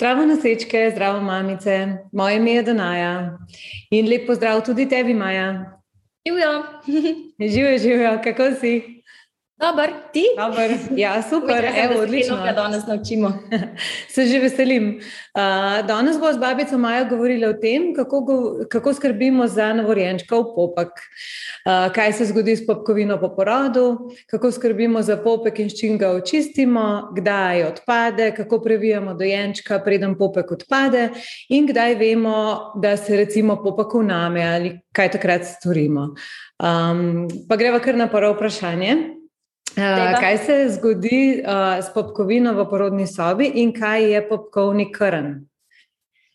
Zdravo nosečke, zdravo mamice, moje ime je Donaja in lep pozdrav tudi tebi, Maja. Živijo. živijo, živijo, kako si? Dobar, ti? Dobar. Ja, super, evo, odlično. Da danes naučimo. Se že veselim. Uh, danes bo z babico Majo govorila o tem, kako, go, kako skrbimo za novorjenčka v popek, uh, kaj se zgodi s popkovino po porodu, kako skrbimo za popek in s čim ga očistimo, kdaj odpade, kako previjamo dojenčka, preden popek odpade in kdaj vemo, da se recimo popek uname ali kaj takrat storimo. Um, pa greva kar na prvo vprašanje. Uh, kaj se zgodi uh, s popkovino v porodni sobi in kaj je popkovni krn?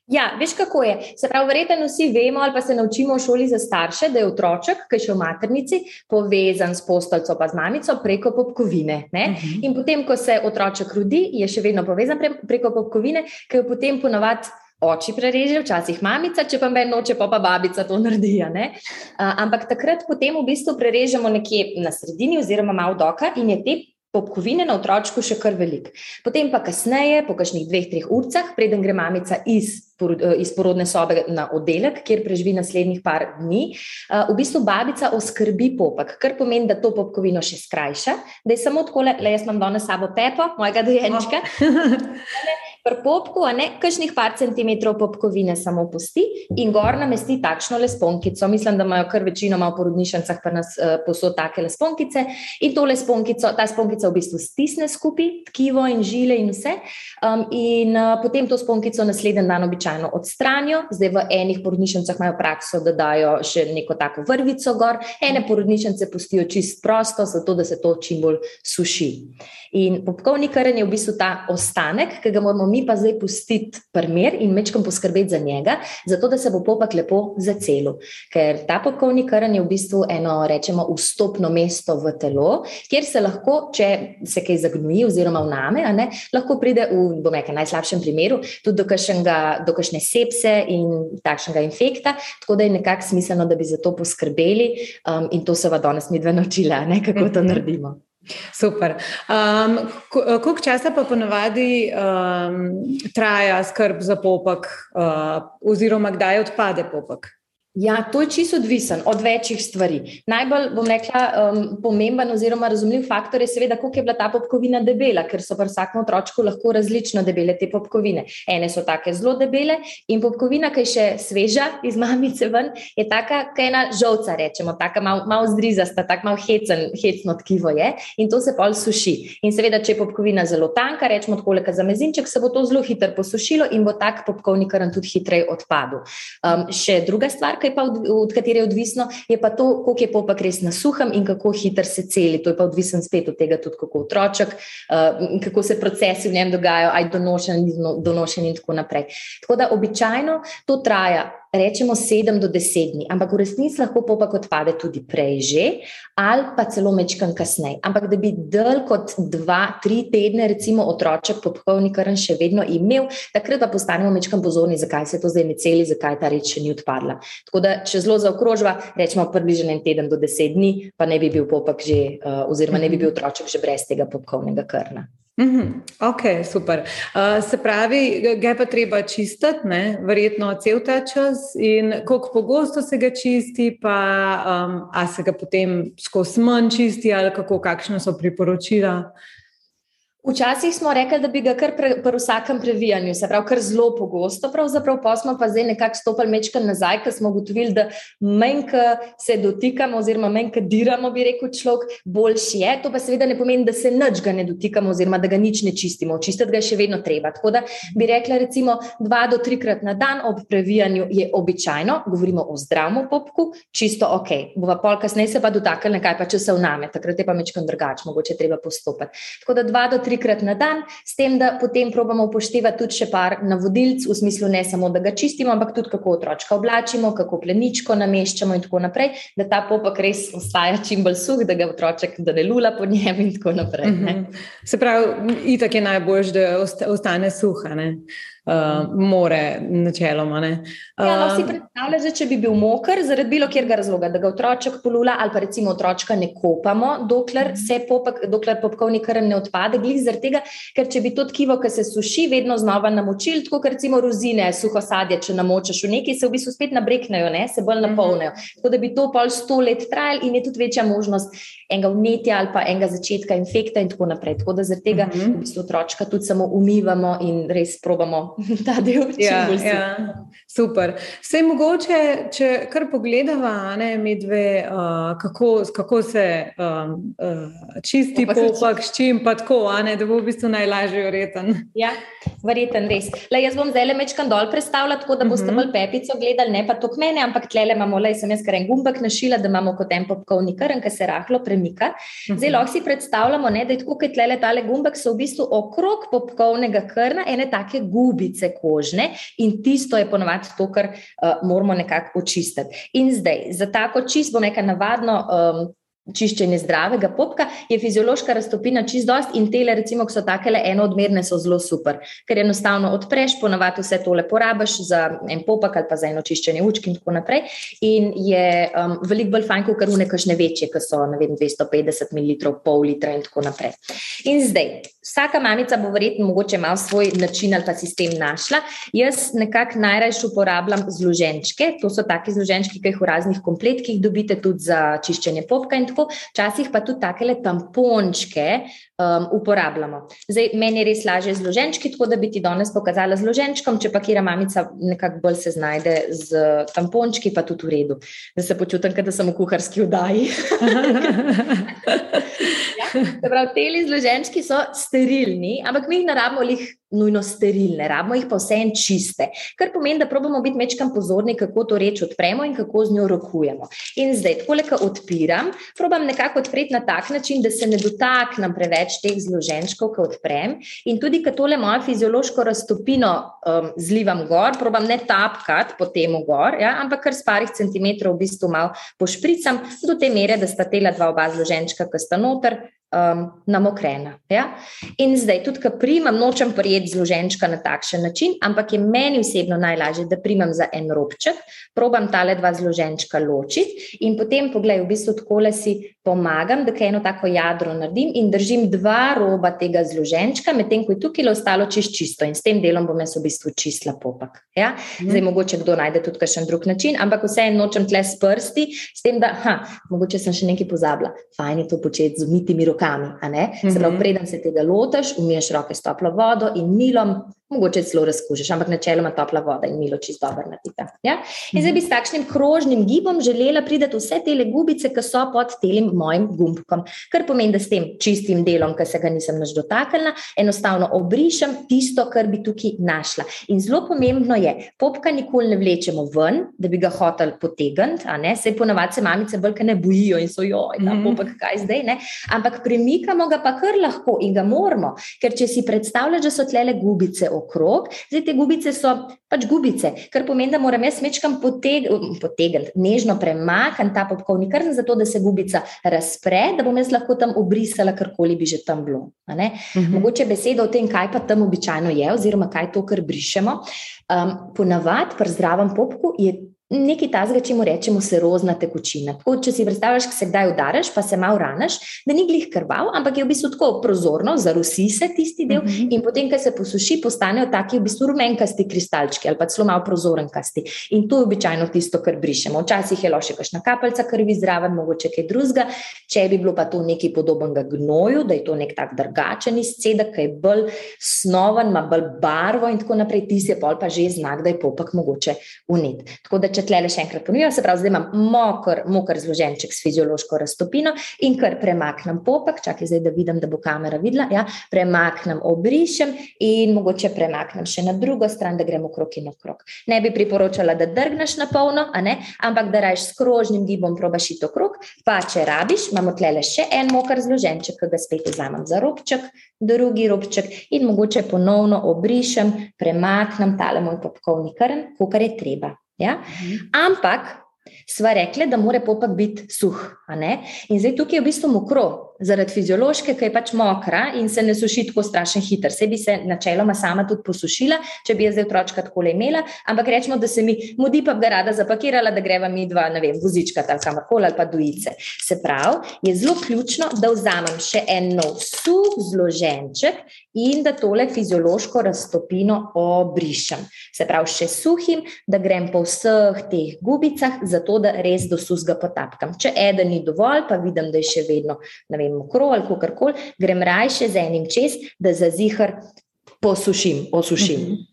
Ja, veš kako je. Se pravi, verjetno vsi vemo ali pa se naučimo v šoli za starše, da je otroček, ki je še v maternici, povezan s posteljo pa z mamico preko popkovine. Uh mhm. -huh. In potem, ko se otroček rodi, je še vedno povezan pre, preko popkovine, ki jo potem ponovadi oči prereže, včasih mamica, če pa meni noče, pa pa babica to naredi. Uh, ampak takrat potem v bistvu prerežemo nekje na sredini, oziroma malo doka, in je te popkovine na otročku še kar velik. Potem pa kasneje, po kakšnih dveh, treh urcah, preden gre mamica iz. Iz porodne sobe na oddelek, kjer preživi naslednjih par dni, v bistvu babica oskrbi popek, kar pomeni, da to popkovino še skrajša, da je samo tako, le jaz imam danes sabo pepo, mojega dojenčka. Oh. Pri popku, a ne kakšnih par centimetrov popkovine samo pusti in gor namesti takšno lesponkico. Mislim, da imajo kar večino malo porodnišnicah pa nas uh, posod take lesponkice in to lesponkico, ta sponkica v bistvu stisne skupaj, tkivo in žile in vse. Um, in uh, potem to sponkico naslednji dan običajno odstranijo. Zdaj v enih porodnišnicah imajo prakso, da dajo še neko tako vrvico gor, ene porodnišnice pustijo čist prosto, zato da se to čim bolj suši. In popkovni karen je v bistvu ta ostanek, ki ga moramo mi pa zdaj pustiti primer in mečkam poskrbeti za njega, zato da se bo popek lepo zacelil. Ker ta popkovni karen je v bistvu eno, rečemo, vstopno mesto v telo, kjer se lahko, če se kaj zagnuji oziroma vname, ne, lahko pride v, bom rekel, najslabšem primeru tudi do, kašnega, do kašne sepse in takšnega infekta, tako da je nekako smiselno, da bi za to poskrbeli um, in to se va danes mi dve naučila, ne, kako to naredimo. Super. Um, koliko časa pa ponovadi um, traja skrb za popek, uh, oziroma kdaj odpade popek? Ja, to je čisto odvisen od večjih stvari. Najbolj, bom rekla, um, pomemben oziroma razumljiv faktor je seveda, koliko je bila ta popkovina debela, ker so pri vsakem otročku lahko različno debele te popkovine. Ene so take zelo debele in popkovina, ki je še sveža iz mamice ven, je taka, kaj ena žolca, rečemo, taka malo mal zdrizasta, tako malo hecno tkivo je in to se pol suši. In seveda, če je popkovina zelo tanka, rečemo tako, za mezinček, se bo to zelo hitro posušilo in bo tak popkovni karan tudi hitreje odpadel. Um, še druga stvar, je pa od, od katere je odvisno, je pa to, koliko je popek res na suhem in kako hitro se celi. To je pa odvisen spet od tega, tudi kako otroček, uh, kako se procesi v njem dogajajo, aj donošen, donošen in tako naprej. Tako da običajno to traja rečemo 7 do 10 dni, ampak v resnici lahko popek odpade tudi prej že, ali pa celo mečkan kasneje. Ampak da bi dlje kot 2-3 tedne, recimo, otroček popkovni karen še vedno imel, takrat pa postanemo mečkan pozorni, zakaj se to zdaj ne celi, zakaj ta reč še ni odpadla. Tako da, če zelo zaokrožva, rečemo približno en teden do 10 dni, pa ne bi bil popek že, uh, oziroma ne bi bil otroček že brez tega popkovnega krna. Mm -hmm. Ok, super. Uh, se pravi, ga je pa treba čistiti, verjetno cel ta čas, in koliko pogosto se ga čisti, pa um, a se ga potem skozi manj čisti, ali kako, kakšno so priporočila. Včasih smo rekli, da bi ga kar pri pre vsakem previjanju, se pravi, kar zelo pogosto, pravzaprav pa smo pa zdaj nekako stopili mečkam nazaj, ker smo ugotovili, da manj, se dotikamo, oziroma manj, diramo, bi rekel človek, boljši je. To pa seveda ne pomeni, da se nič ga ne dotikamo, oziroma da ga nič ne čistimo. Čistiti ga je še vedno treba. Tako da bi rekla, recimo, dva do trikrat na dan ob previjanju je običajno, govorimo o zdravem popku, čisto ok. Bova pol kasneje se pa dotaknili nekaj, pa če se vname, takrat je pa mečkam drugače, mogoče treba postopati. Tako da dva do tri trikrat na dan, s tem, da potem probamo upoštevati tudi še par navodilc, v smislu ne samo, da ga čistimo, ampak tudi kako otročka oblačimo, kako pleničko nameščamo in tako naprej, da ta popek res ostaja čim bolj suh, da ga otroček da ne lula po njem in tako naprej. Mm -hmm. Se pravi, itak je najboljš, da ostane suha. Ne? Uh, more, načeloma. Uh, ja, no, si uh, predstavljaš, da če bi bil moker, zaradi bilo kjerga razloga, da ga otroček polula ali pa recimo otročka ne kopamo, dokler, mhm. popek, dokler popkovni karen ne odpade, glih tega, ker če bi to tkivo, ki se suši, vedno znova namočili, tako kot recimo rozine, suho sadje, če namočaš v neki, se v bistvu spet nabreknejo, ne? se bolj mhm. napolnijo. Tako da bi to pol sto let trajalo in je tudi večja možnost enega vnetja ali pa enega začetka infekta in tako naprej. Tako da zaradi tega -huh. v bistvu otročka tudi samo umivamo in res probamo ta del. Ja, ja. Super. Vse mogoče, če kar pogledava, ne, medve, uh, kako, kako se um, uh, čisti popak, s čim pa tako, ne, da bo v bistvu najlažje ureten. Ja, verjeten res. Le, jaz bom zdaj le mečkan dol predstavljala, tako da boste uh mhm. -huh. bolj pepico gledali, ne pa to k mene, ampak tle imamo, le sem jaz kar en gumbek našila, da imamo kot en popkovni krn, ki se rahlo pre premika. Zdaj lahko si predstavljamo, ne, da je tako, kot le tale gumbek, so v bistvu okrog popkovnega krna ene take gubice kožne in tisto je ponovadi to, kar uh, moramo nekako očistiti. In zdaj, za tako čist bom neka navadno. Um, čiščenje zdravega popka, je fiziološka raztopina čist dost in tele, recimo, ki so takele enoodmerne, so zelo super, ker enostavno odpreš, ponavadi vse tole porabiš za en popak ali pa za eno čiščenje učk in tako naprej. In je um, veliko bolj fajn, kot karune kakšne večje, ki so, ne vem, 250 ml, pol litra in tako naprej. In zdaj, vsaka mamica bo verjetno mogoče malo svoj način ali pa sistem našla. Jaz nekako najrajš uporabljam zloženčke, to so taki zloženčki, ki jih v raznih kompletkih dobite tudi za čiščenje popka in tako tako, včasih pa tudi takele tampončke um, uporabljamo. Zdaj, meni je res lažje z loženčki, tako da bi ti danes pokazala z loženčkom, če pa kira mamica nekako bolj se znajde z tampončki, pa tudi v redu, da se počutim, da sem v kuharski vdaji. Prav, te izloženčki so sterilni, ampak mi jih naravno jih nujno sterilne, rabimo jih pa vse en čiste. Kar pomeni, da probamo biti mečkam pozorni, kako to reč odpremo in kako z njo rokujemo. In zdaj, tako le, ko odpiram, probam nekako odpreti na tak način, da se ne dotaknem preveč teh zloženčkov, ko odprem. In tudi, ko tole mojo fiziološko raztopino um, zlivam gor, probam ne tapkati po tem gor, ja, ampak kar s parih centimetrov v bistvu malo pošpricam do te mere, da sta tela dva oba zloženčka, ki sta noter, um, namokrena. Ja? In zdaj, tudi, ko primam, nočem prijeti zloženčka na takšen način, ampak je meni osebno najlažje, da primam za en robček, probam tale dva zloženčka ločiti in potem, poglej, v bistvu tako le si pomagam, da eno tako jadro naredim in držim dva roba tega zloženčka, medtem ko je tukaj ostalo čist čisto in s tem delom bom jaz v bistvu čistila popak. Ja? Mhm. Zdaj, mogoče kdo najde tudi kakšen drug način, ampak vse en nočem tle s prsti, s tem, da, ha, mogoče sem še nekaj pozabila, fajn je to početi z umitimi rokami rokami. Se pravi, mhm. preden se tega lotiš, umiješ roke s toplo vodo in milom, mogoče celo razkužiš, ampak načeloma topla voda in milo čist dobro naredita. Ja? In zdaj bi s takšnim krožnim gibom želela priti vse te gubice, ki so pod tem mojim gumbkom. Kar pomeni, da s tem čistim delom, ki se ga nisem naš dotaknila, enostavno obrišem tisto, kar bi tukaj našla. In zelo pomembno je, popka nikoli ne vlečemo ven, da bi ga hotel potegniti, se ponavadi se mamice bolj ne bojijo in so joj, ta mhm. popek, kaj zdaj, ne, ampak premikamo ga pa kar lahko in ga moramo, ker če si predstavljaš, da so tlele gubice okrog. Zdaj te gubice so pač gubice, kar pomeni, da moram jaz mečkam potegniti, potegn, nežno premakniti ta popkovni krn, zato da se gubica razpre, da bom jaz lahko tam obrisala karkoli bi že tam bilo. Uh mhm. -huh. Mogoče besedo o tem, kaj pa tam običajno je, oziroma kaj to, kar brišemo. Um, ponavadi pri zdravem popku je nekaj tazga, če mu rečemo serozna tekočina. Tako, če si predstavljaš, da se kdaj udariš, pa se malo ranaš, da ni glih krval, ampak je v bistvu tako prozorno, zarusi se tisti del uh mhm. -huh. in potem, ko se posuši, postanejo taki v bistvu rumenkasti kristalčki ali pa celo malo prozorenkasti. In to je običajno tisto, kar brišemo. Včasih je lahko še kakšna kapljica krvi zraven, mogoče kaj drugega. Če bi bilo pa to nekaj podobnega gnoju, da je to nek tak drugačen izcedek, ki je bolj snoven, ima bolj barvo in tako naprej, tisti je pol pa že znak, da je popak mogoče unet. Tako da če tle le še enkrat ponovim, se pravi, zdaj imam mokr, mokr zloženček s fiziološko raztopino in kar premaknem popak, čakaj zdaj, da vidim, da bo kamera videla, ja, premaknem, obrišem in mogoče premaknem še na drugo stran, da gremo krok in okrog. Ne bi priporočala, da drgneš na polno, ampak da rajš s krožnim gibom probaš ito krok, pa če rabiš, imamo tle le še en mokr zloženček, ki ga spet vzamem za robček, drugi robček in mogoče ponovno obrišem, premaknem tale moj popkovni krn, kar je treba. Ja? Mhm. Ampak sva rekli, da mora popak biti suh. In zdaj tukaj je v bistvu mokro, zaradi fiziološke, ki je pač mokra in se ne suši tako strašno hitro. Se bi se načeloma sama tudi posušila, če bi jaz zdaj otročka tako imela, ampak rečemo, da se mi mudi, pa bi ga rada zapakirala, da greva mi dva, ne vem, vozička ali kamorkoli ali pa dojice. Se pravi, je zelo ključno, da vzamem še en nov suh zloženček in da tole fiziološko raztopino obrišem. Se pravi, še suhim, da grem po vseh teh gubicah, zato da res do susga potapkam. Če eden ni dovolj, pa vidim, da je še vedno, ne vem, mokro ali kako koli, grem rajše z enim čez, da za zihar posušim, osušim. Mm -hmm.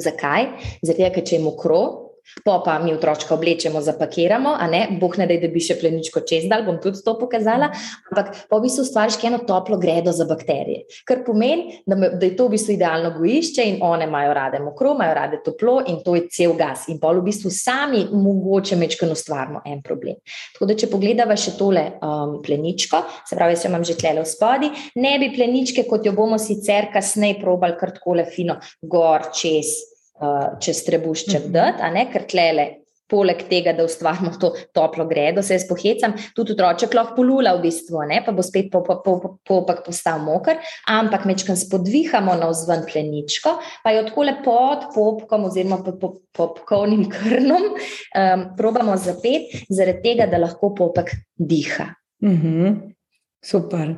Zakaj? Zato, ker če je mokro, Po pa mi otročka oblečemo, zapakiramo, a ne, boh ne da, da bi še pleničko čez dal, bom tudi to pokazala, ampak po v bistvu stvariš eno toplo gredo za bakterije. Kar pomeni, da, da je to v bistvu idealno gojišče in one imajo rade mokro, imajo rade toplo in to je cel gas. In pol v bistvu sami mogoče mečkano stvarimo en problem. Tako da, če pogledava še tole um, pleničko, se pravi, jaz jo imam že tlele v spodi, ne bi pleničke, kot jo bomo sicer kasneje probali kar takole fino gor čez uh, čez trebušček mm -hmm. dati, ker tlele. Poleg tega, da ustvarjamo to toplo gredo, se jaz pohecam, tudi otroček lahko polula, v bistvu, ne? pa bo spet popak po, po, po, po, postal moker, ampak mečkam spodvihamo na vzven pleničko, pa jo tako lepo pod popkom oziroma pod popkovnim krnom um, probamo zapet, zaradi tega, da lahko popek diha. -hmm. Super.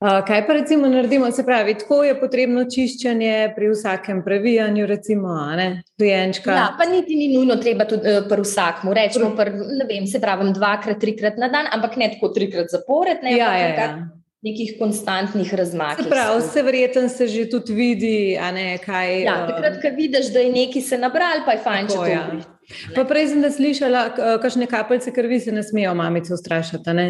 Kaj pa recimo naredimo, se pravi, tako je potrebno čiščenje pri vsakem previjanju, recimo, ne, dojenčka. Ja, pa niti ni nujno treba tudi uh, pri vsakmu, rečemo, pr, ne vem, se pravi, dvakrat, trikrat na dan, ampak ne tako trikrat zapored, ne, ja, ja, ja. nekih konstantnih razmakov. Se pravi, vse verjeten se že tudi vidi, a ne kaj. Ja, takrat, ko vidiš, da je neki se nabral, pa je fajn, tako, če to ja. vidiš. Pa prej sem da slišala, kakšne kapljice krvi se ne smejo mamice ustrašati, ne?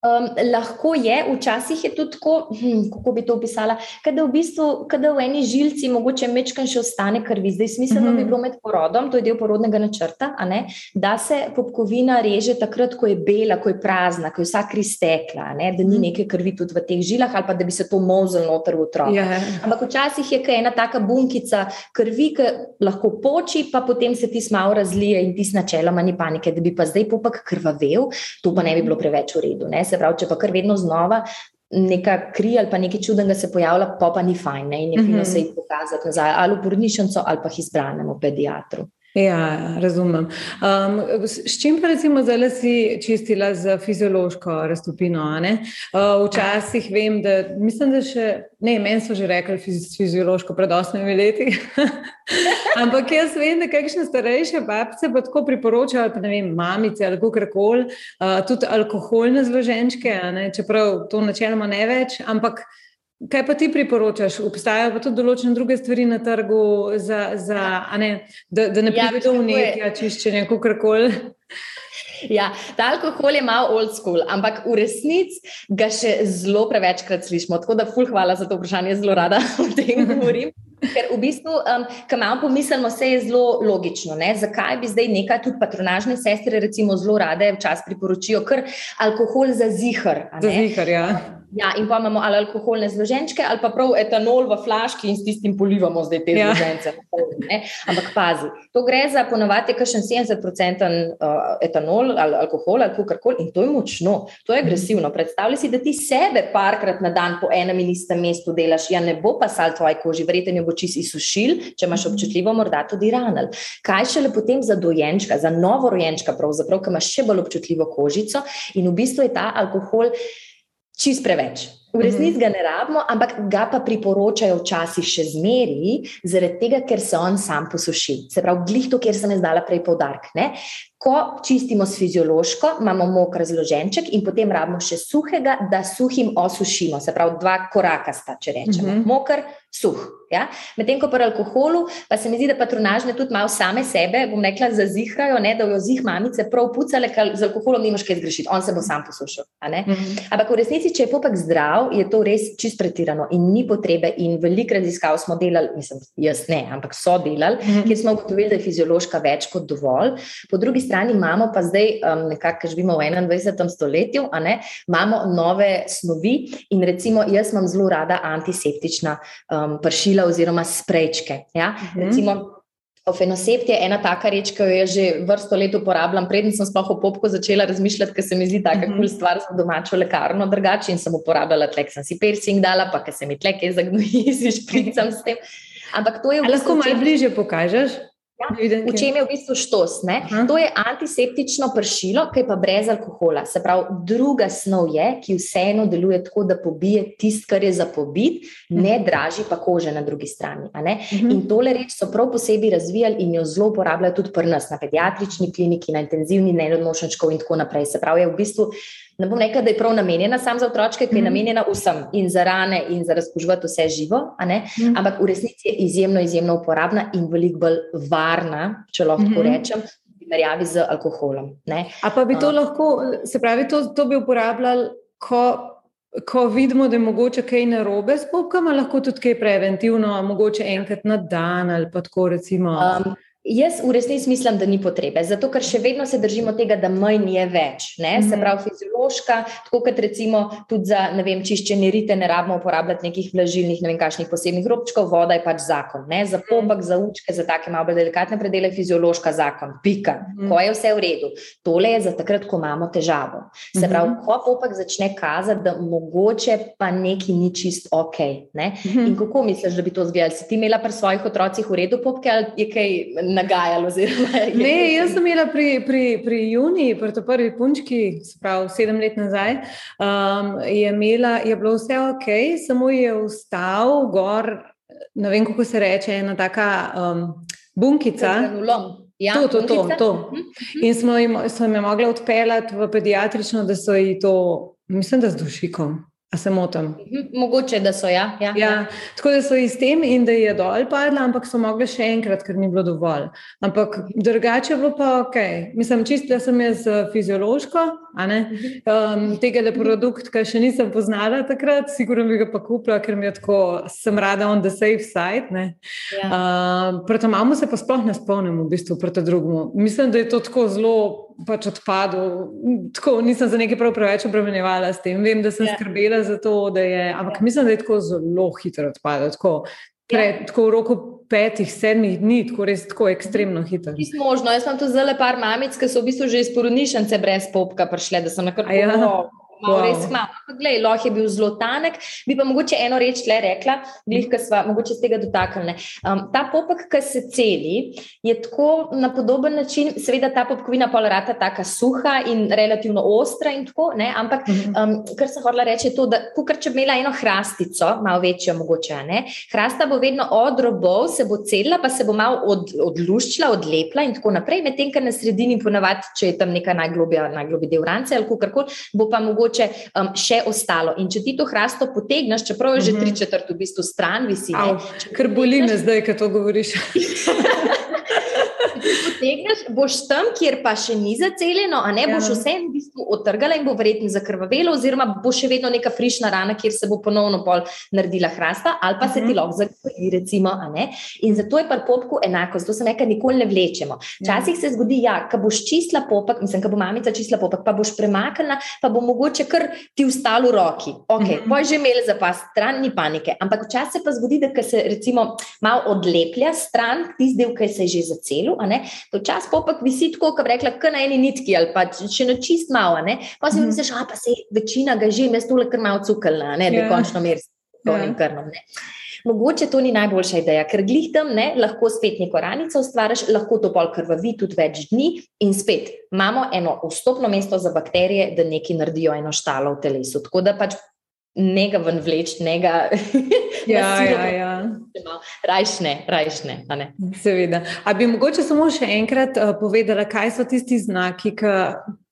Um, lahko je, včasih je tudi tako, hm, kako bi to opisala, da v bistvu, da v eni žilci mogoče mečkam še ostane krvi. Zdaj, smiselno mm -hmm. bi bilo med porodom, to je del porodnega načrta, ne, da se popkovina reže takrat, ko je bela, ko je prazna, ko je vsa kri stekla, ne, da ni mhm. neke krvi tudi v teh žilah ali pa da bi se to mozlo noter v otrok. Yeah. Ja. Ampak včasih je ena taka bunkica krvi, ki lahko poči, pa potem se ti smalo razlije in ti načeloma ni panike, da bi pa zdaj popak krvavel, to pa ne bi bilo preveč v redu. Ne. Se pravi, če pa kar vedno znova neka kri ali pa nekaj čudnega se pojavlja, pa pa ni fajn ne? in je fino mm -hmm. se jih pokazati nazaj ali v porodnišnico ali pa izbranemu pediatru. Ja, razumem. Um, s čim pa recimo zdaj si čistila z fiziološko raztopino? Uh, včasih vem, da mislim, da še ne, meni so že rekli s fiziološko pred osmimi leti. Ampak jaz vem, da kakšne starejše babice pa tako priporočajo, pa ne vem, mamice ali kako koli, uh, tudi alkoholne zloženčke, čeprav to načeloma ne več, ampak. Kaj pa ti priporočaš? Obstajajo pa tudi določene druge stvari na trgu, za, za, ne, da, da ne ja, pride do unikja, čiščenja, kako koli. Ja, ta alkohol je malo old school, ampak v resnici ga še zelo prevečkrat slišimo. Tako da, ful, hvala za to vprašanje, zelo rada o tem govorim. Ker v bistvu, um, ko malo pomislimo, vse je zelo logično. Ne? Zakaj bi zdaj nekaj, tudi patronažne sestre, recimo, zelo rade včasih priporočijo, ker alkohol za zihar. Za zihar, ja. Ja, in pa imamo ali alkoholne zloženčke, ali pa prav etanol v flaški in s tistim polivamo zdaj te ja. zložence. Ampak pazi, to gre za ponovadi kakšen 70% uh, etanol ali alkohol ali karkoli in to je močno, to je agresivno. Predstavljaj si, da ti sebe parkrat na dan po enem in istem mestu delaš, ja ne bo pa sal tvoji koži, verjetno jo bo čisi sušil, če imaš občutljivo, morda tudi ranal. Kaj šele potem za dojenčka, za novorojenčka, pravzaprav, ki ima še bolj občutljivo kožico in v bistvu je ta alkohol čist preveč. V resnici ga ne rabimo, ampak ga pa priporočajo včasih še zmeri, zaradi tega, ker se on sam posuši. Se pravi, glih to, kjer sem jaz dala prej poudarek. Ko čistimo s fiziološko, imamo mokr zloženček in potem rabimo še suhega, da suhim osušimo. Se pravi, dva koraka sta, če rečemo. Uh -huh. Mokr, suh. Ja? Medtem ko pri alkoholu, pa se mi zdi, da patronažne tudi malo same sebe, bom rekla, zazihrajo, ne, da jo zih mamice prav pucale, ker z alkoholom nimaš kaj zgrešiti, on se bo sam posušil. Mhm. -huh. Ampak v resnici, če je popek zdrav, je to res čist pretirano in ni potrebe. In veliko raziskav smo delali, mislim, jaz ne, ampak so delali, mhm. -huh. kjer smo ugotovili, da je fiziološka več kot dovolj. Po drugi strani imamo pa zdaj, um, nekako živimo v 21. stoletju, imamo nove snovi in recimo jaz imam zelo rada antiseptična um, pršila oziroma sprejčke. Ja? Uh mhm. -huh. Recimo, Fenosept je ena taka reč, ki jo je že vrsto let uporabljam. Predtem sem sploh o popku začela razmišljati, ker se mi zdi tako mm -hmm. kul stvar za domačo lekarno drugače in sem uporabljala tlek, sem si piercing dala, pa ker se mi tlek je zagnoji, si špricam s tem. Ampak to je v bistvu. Lahko malo bliže pokažeš? Ja, v čem je v bistvu štos? To je antiseptično pršilo, ki je pa brez alkohola. Se pravi, druga snov je, ki vseeno deluje tako, da pobije tisto, kar je za pobit, ne mhm. draži pa kože na drugi strani. Mhm. In tole reč so prav posebej razvijali in jo zelo uporabljajo tudi pri nas, na pediatrični kliniki, na intenzivni neodnošničkov in tako naprej. Se pravi, je v bistvu ne bom rekla, da je prav namenjena samo za otroke, ki je mhm. namenjena vsem in za rane in za razkužiti vse živo, mm. ampak v resnici je izjemno, izjemno uporabna in veliko bolj varna, če lahko mm -hmm. rečem. Primerjavi z alkoholom. Ne? A pa bi to uh, lahko, se pravi, to, to bi uporabljali, ko, ko vidimo, da je mogoče kaj narobe s popkami, lahko tudi kaj preventivno, mogoče enkrat na dan ali pa tako recimo. Um, Jaz v resnici mislim, da ni potrebe, zato ker še vedno se držimo tega, da manj je več. Ne? Se mhm. pravi, fiziološka, tako kot recimo tudi za vem, čiščenje rite, ne rabimo uporabljati nekih vlažilnih, ne vem, kakšnih posebnih robčkov, voda je pač zakon. Ne? Za mhm. pomak, za učke, za take malo delikatne predele je fiziološka zakon. Pika, mhm. ko je vse v redu. Tole je za takrat, ko imamo težavo. Se pravi, ko popak začne kazati, da mogoče pa neki ni čist ok. Ne? In kako misliš, da bi to zgledali? Si ti imela pri svojih otrocih v redu popke ali je kaj? Nagajalo. Ne, jaz sem imela pri, pri, pri Juni, pri tej prvi punčki, spravo sedem let nazaj, um, je, imela, je bilo vse ok, samo je vstal gor, ne vem, kako se reče, ena taka um, bunkica. Ja, to, to, to, to. Mhm, mhm. In smo jim, sem jim mogla odpeljati v pediatrično, da so ji to, mislim, da z dušikom. A se motim? Mhm, mogoče, da so ja. Ja, ja. ja. Tako da so iz tem in da je dol padla, ampak so mogli še enkrat, ker ni bilo dovolj. Ampak drugače bo pa ok. Mislim, čistila sem jaz fiziološko, um, tega le produkt, ki še nisem poznala takrat, sigurno bi ga pa kupila, ker mi je tako, sem rada on the safe side. Ja. Uh, proti mamu se pa sploh ne spomnim, v bistvu proti drugemu. Mislim, da je to tako zelo pač odpadel. Tako, nisem za nekaj prav preveč obremenjevala s tem. Vem, da sem yeah. Ja. skrbela za to, da je, ampak yeah. Ja. mislim, da je tako zelo hitro odpadel. Tako, pre, yeah. Ja. tako v roku petih, sedmih dni, tako res tako ekstremno hitro. Ni možno. Jaz sem tu zelo par mamic, ki so v bistvu že iz porodnišnice brez popka prišle, da so na kar koli malo wow. res malo. Glej, loh je bil zelo tanek, bi pa mogoče eno reč le rekla, glih, ki smo mogoče z tega dotaknili. Um, ta popek, ki se celi, je tako na podoben način, seveda ta popkovina polarata tako suha in relativno ostra in tako, ne? ampak mhm. um, kar sem hodila reči je to, da kukar če bi imela eno hrastico, malo večjo mogoče, ne? hrasta bo vedno od robov, se bo celila, pa se bo malo od, odluščila, odlepla in tako naprej, medtem, ker na sredini ponavadi, če je tam neka najglobja, najglobja del rance ali kukorkoli, bo pa mogoče mogoče um, še ostalo. In če ti to hrasto potegneš, čeprav je že tri mhm. četrt v bistvu stran, visi. Ker boli me zdaj, ko to govoriš. potegneš, boš tam, kjer pa še ni zaceljeno, a ne boš ja. vse v bistvu otrgala in bo verjetno zakrvavelo, oziroma bo še vedno neka frišna rana, kjer se bo ponovno pol naredila hrasta, ali pa se ti mhm. lahko zakrvi, recimo. In zato je pri popku enako, zato se nekaj nikoli ne vlečemo. Včasih se zgodi, ja, ko boš čistila popek, mislim, ko bo mamica čistila popek, pa boš premaknila, pa bo mogoče kar ti ustalo v roki. Ok, mm -hmm. boj že imeli zapas, stran ni panike. Ampak včasih pa zgodi, da se recimo malo odleplja stran, tisti del, ki se je že zacelil, Včasih popek visi tako, kot rekla, kot na eni nitki ali pa če na čist malo. Ne? Pa si mm -hmm. misliš, a pa se večina ga že, jaz tole kar malo cukalna, ne, da yeah. Ja. končno mer s tonim yeah. krnom. Ne? Mogoče to ni najboljša ideja, ker glih tam ne, lahko spet neko ranico ustvariš, lahko to pol krvavi tudi več dni in spet imamo eno vstopno mesto za bakterije, da neki naredijo eno štalo v telesu. Tako da pač Nega ven vleč, nega. Ja, ja, ja. Rajšne, rajšne. Seveda. A bi mogoče samo še enkrat uh, povedala, kaj so tisti znaki, ka,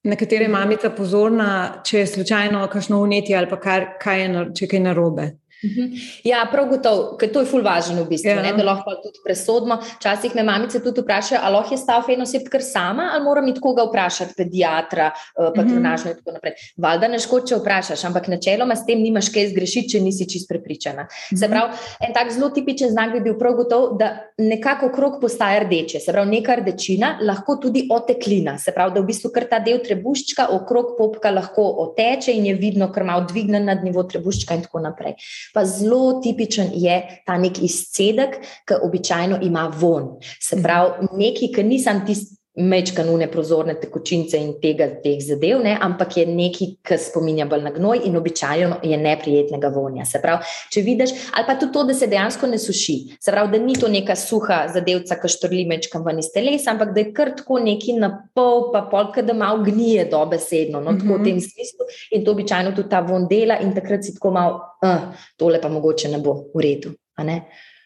na katere je mamica pozorna, če je slučajno kakšno unetje ali pa kar, kaj je, če kaj narobe? Mhm. Ja, prav gotovo, ker to je ful važno v bistvu, ja. ne, da lahko tudi presodimo. Včasih me mamice tudi vprašajo, ali lahko je stav fenosept kar sama, ali moram iti koga vprašati, pediatra, eh, patronažno in tako naprej. Valjda ne škod, če vprašaš, ampak načeloma s tem nimaš kaj zgrešiti, če nisi čist prepričana. Se mhm. pravi, en tak zelo tipičen znak bi bil prav gotov, da nekako krok postaje rdeče, se pravi, neka rdečina, lahko tudi oteklina, se pravi, da v bistvu kar ta del trebuščka okrog popka lahko oteče in je vidno, ker malo dvigne nad nivo trebuščka in tako naprej. Pa zelo tipičen je ta nek izcedek, ki običajno ima von. Se mhm. pravi, neki, ki nisem tisti mečkanune prozorne tekočince in tega, teh zadev, ne, ampak je nekaj, kar spominja bolj na gnoj in običajno je neprijetnega vonja. Se pravi, če vidiš, ali pa tudi to, da se dejansko ne suši, se pravi, da ni to neka suha zadevca, ki štrli mečkam ven iz telesa, ampak da je kar tako neki na pol, pa polka, da malo gnije dobesedno, no, tako v tem mhm. smislu in to običajno tudi ta von dela in takrat si tako malo, uh, tole pa mogoče ne bo v redu.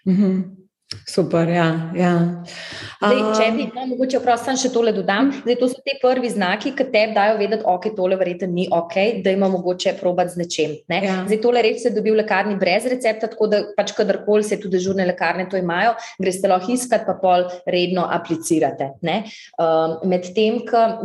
Mhm. Super, ja. ja. Zdaj, če bi, no, mogoče vprašam še tole dodam, zdaj, to so te prvi znaki, ki te dajo vedeti, ok, tole verjetno ni ok, da ima mogoče probati z nečem. Ne? Ja. Zdaj, tole reč se dobi v lekarni brez recepta, tako da pač kadarkoli se tudi žurne lekarne to imajo, greste lahko iskat, pa pol redno aplicirate. Um, Medtem,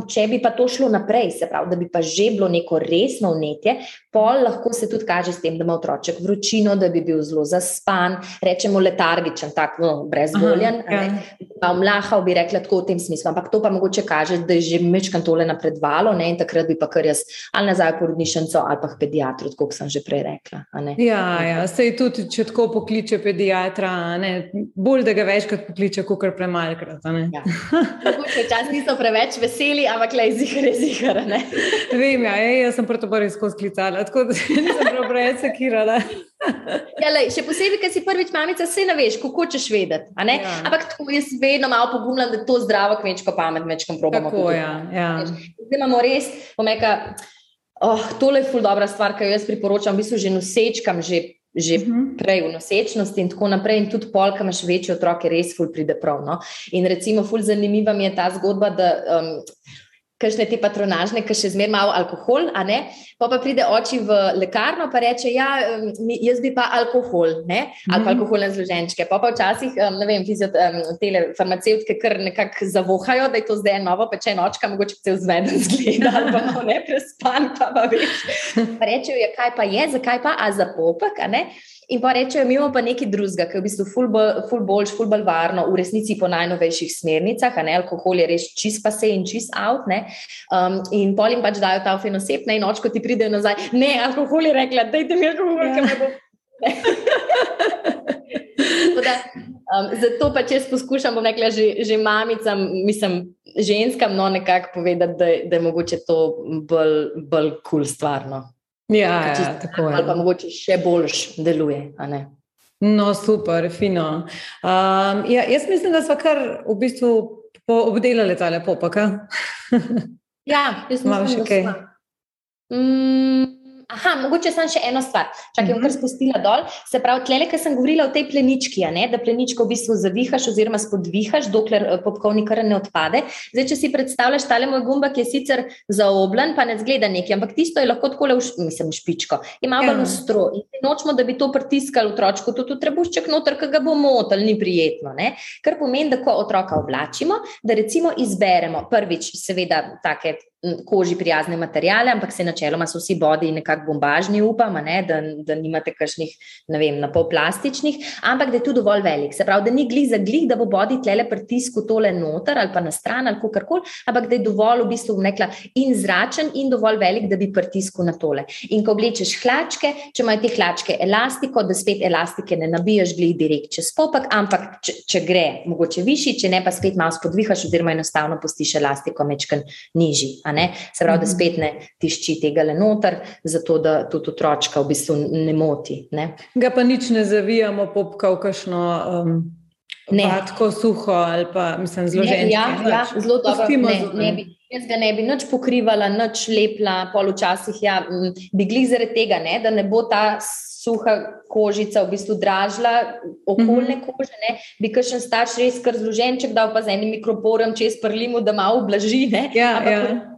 če bi pa to šlo naprej, se pravi, da bi pa že bilo neko resno vnetje, pol lahko se tudi kaže s tem, da ima otroček vročino, da bi bil zelo zaspan, rečemo letargičen, tak no, brezvoljen. Ja. Mlahal bi rekla tako v tem smislu, ampak to pa mogoče kaže, da je že mečkan tole napredvalo ne? in takrat bi pa kar jaz ali nazaj v porodnišnico ali pa pediatru, kot sem že prej rekla. Ja, ja, sej tudi, če tako pokliče pediatra, bolj da ga večkrat pokliče, kot kar premalkrat. Ja. Včasih niso preveč veseli, ampak le izihar, izihar. Vem, ja, jaz sem proti boju skozi klicala, tako da nisem prav preveč sekirala. Ja, lej, še posebej, ker si prvič mamica, se ne veš, kako češ vedeti. Ja. Ampak tako jaz vedno malo pogumljam, da je to zdravo, kmečko pamet, večkrat probamo. Tako, ja, ja. Zdaj imamo res, pomeka, oh, tole je ful dobra stvar, ki jo jaz priporočam, v bistvu že nosečkam, že, že uh mhm. -huh. prej v nosečnosti in tako naprej. In tudi polka imaš večje otroke, res ful pride prav. No? In recimo, ful zanimiva mi je ta zgodba, da. Um, kakšne te patronažne, ki še zmeraj malo alkohol, a ne. Pa pa pride oči v lekarno, pa reče: Ja, jaz bi pa alkohol, ne? ali pa mhm. alkoholne zloženčke. Pa pa včasih, ne vem, fiziot, te farmacevtke kar nekako zavohajo, da je to zdaj novo pečeno očka, mogoče se vzveden zgleda, ali pa malo neprespan, pa pa veš. Pa rečejo, ja, kaj pa je, zakaj pa, a za popek, a ne. In pa rečejo, mi imamo pa nekaj drugega, ki je v bistvu ful boljš, ful bolj varno, v resnici po najnovejših smernicah, a ne alkohol je res čist pa se in čist out. Um, in pol jim pač dajo ta fenosep, ne in očko ti pridejo nazaj, ne, alkohol je rekla, dajte mi alkohol, ja. ker me bo. da, um, zato pa če poskušam, bom rekla, že, že mamicam, mislim, ženskam, no nekako povedati, da, da je mogoče to bolj kul cool stvarno. Ja, ja tako je. Ali pa mogoče še boljš deluje. No, super, fino. Um, ja, jaz mislim, da smo kar v bistvu obdelali ta lepo, pa kaj. ja, jaz mislim, da smo. Mm, Aha, mogoče sem še eno stvar, čakaj, bom kar mhm. spustila dol. Se pravi, tle, ker sem govorila o tej plenički, ne, da pleničko v bistvu zavihaš oziroma spodvihaš, dokler eh, popkovni kar ne odpade. Zdaj, če si predstavljaš tale moj gumba, ki je sicer zaobljen, pa ne zgleda neki, ampak tisto je lahko tako le, mislim, špičko. Ima malo ja. stro in nočemo, da bi to pritiskali otročku, tudi trebušček noter, ki ga bo motil, ni prijetno. Ne? Kar pomeni, da ko otroka oblačimo, da recimo izberemo prvič, seveda, take koži prijazne materijale, ampak se načeloma so vsi bodi nekako bombažni, upam, ne, da, da nimate kakšnih, ne vem, na pol plastičnih, ampak da je tu dovolj velik. Se pravi, da ni glih za glih, da bo bodi tlele pritisku tole noter ali pa na stran ali kakorkoli, ampak da je dovolj v bistvu nekla in zračen in dovolj velik, da bi pritisku na tole. In ko oblečeš hlačke, če imajo te hlačke elastiko, da spet elastike ne nabiješ glih direkt čez popek, ampak če, če gre, mogoče višji, če ne pa spet malo spodvihaš oziroma enostavno postiš elastiko mečken nižji se pravi, da mhm. spet ne tišči tega le noter, zato da tudi otročka v bistvu ne moti. Ne? Ga pa nič ne zavijamo, popka v kašno. Um... Ne, tako suho ali pa mislim, zelo žene. Ja, ja, zelo dobro. Ne, ne bi, jaz ga ne bi nič pokrivala, nič lepla, poločasih. Ja, bi glih zaradi tega, ne, da ne bo ta suha kožica v bistvu dražila okoljne mm -hmm. kože, ne, bi kakšen starš res kar zloženček dal pa z enim mikroporom čez prlimo, da malo ublaži. Ja, Ampak, ja.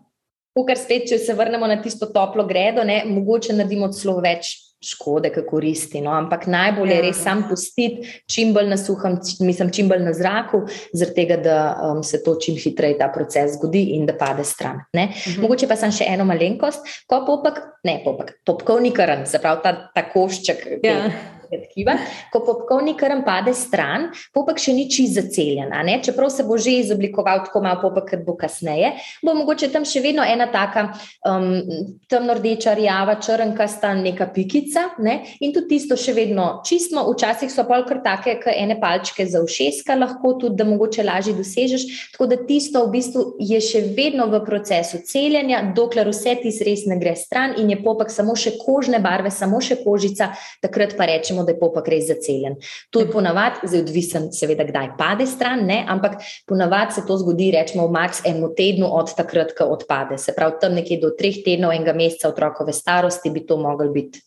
Ker spet, če se vrnemo na tisto toplo gredo, ne, mogoče naredimo celo več škode, kako koristi. No? Ampak najbolje je ja. res sam pustiti čim bolj na suhem, mislim, čim bolj na zraku, zaradi tega, da um, se to čim hitreje ta proces zgodi in da pade stran. Mhm. Mogoče pa sem še eno malenkost, ko popek, ne popek, popkovni karen, se pravi ta, ta košček. Ja. Popkovnega tkiva. Ko popkovni krm pade stran, popek še ni čist zaceljen. Čeprav se bo že izoblikoval tako malo popek, kot bo kasneje, bo mogoče tam še vedno ena taka um, temno-rdeča, rjava, črnkasta, neka pikica. Ne? In tudi tisto še vedno čistimo, včasih so kar take, kot ene palčke za ušeska, lahko tudi, da mogoče lažje dosežeš. Tako da tisto v bistvu je še vedno v procesu celjenja, dokler vse ti res ne gre stran in je popek samo še kožne barve, samo še kožica, takrat pa rečemo, da je popek res zaceljen. To je mhm. ponavadi, zdaj odvisen, seveda, kdaj pade stran, ne? ampak ponavadi se to zgodi, rečemo, v max eno tednu od takrat, ko odpade. Se pravi, tam nekje do treh tednov enega meseca otrokove starosti bi to moglo biti.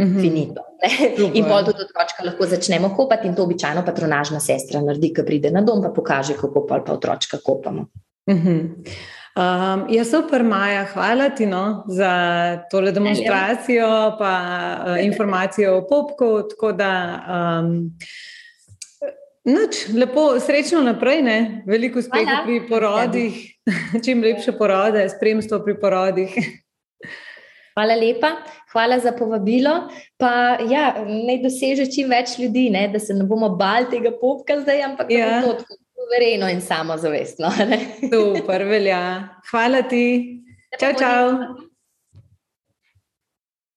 Mhm. Finito. In pol tudi otroka lahko začnemo kopati, in to običajno patronažna sestra naredi, ki pride na dom, pa pokaže, kako pa otroka kopamo. Uh mhm. Um, ja, super, Maja, hvala ti no, za tole demonstracijo, pa uh, informacijo o popku. Tako da, um, noč, lepo, srečno naprej, ne? veliko uspeha pri porodih, čim lepše porode, spremstvo pri porodih. Hvala lepa, hvala za povabilo. Pa, ja, naj doseže čim več ljudi, ne? da se ne bomo bali tega popka zdaj, ampak ja. da bo to tako suvereno in samozavestno. Super, velja. Hvala ti. Čau, čau.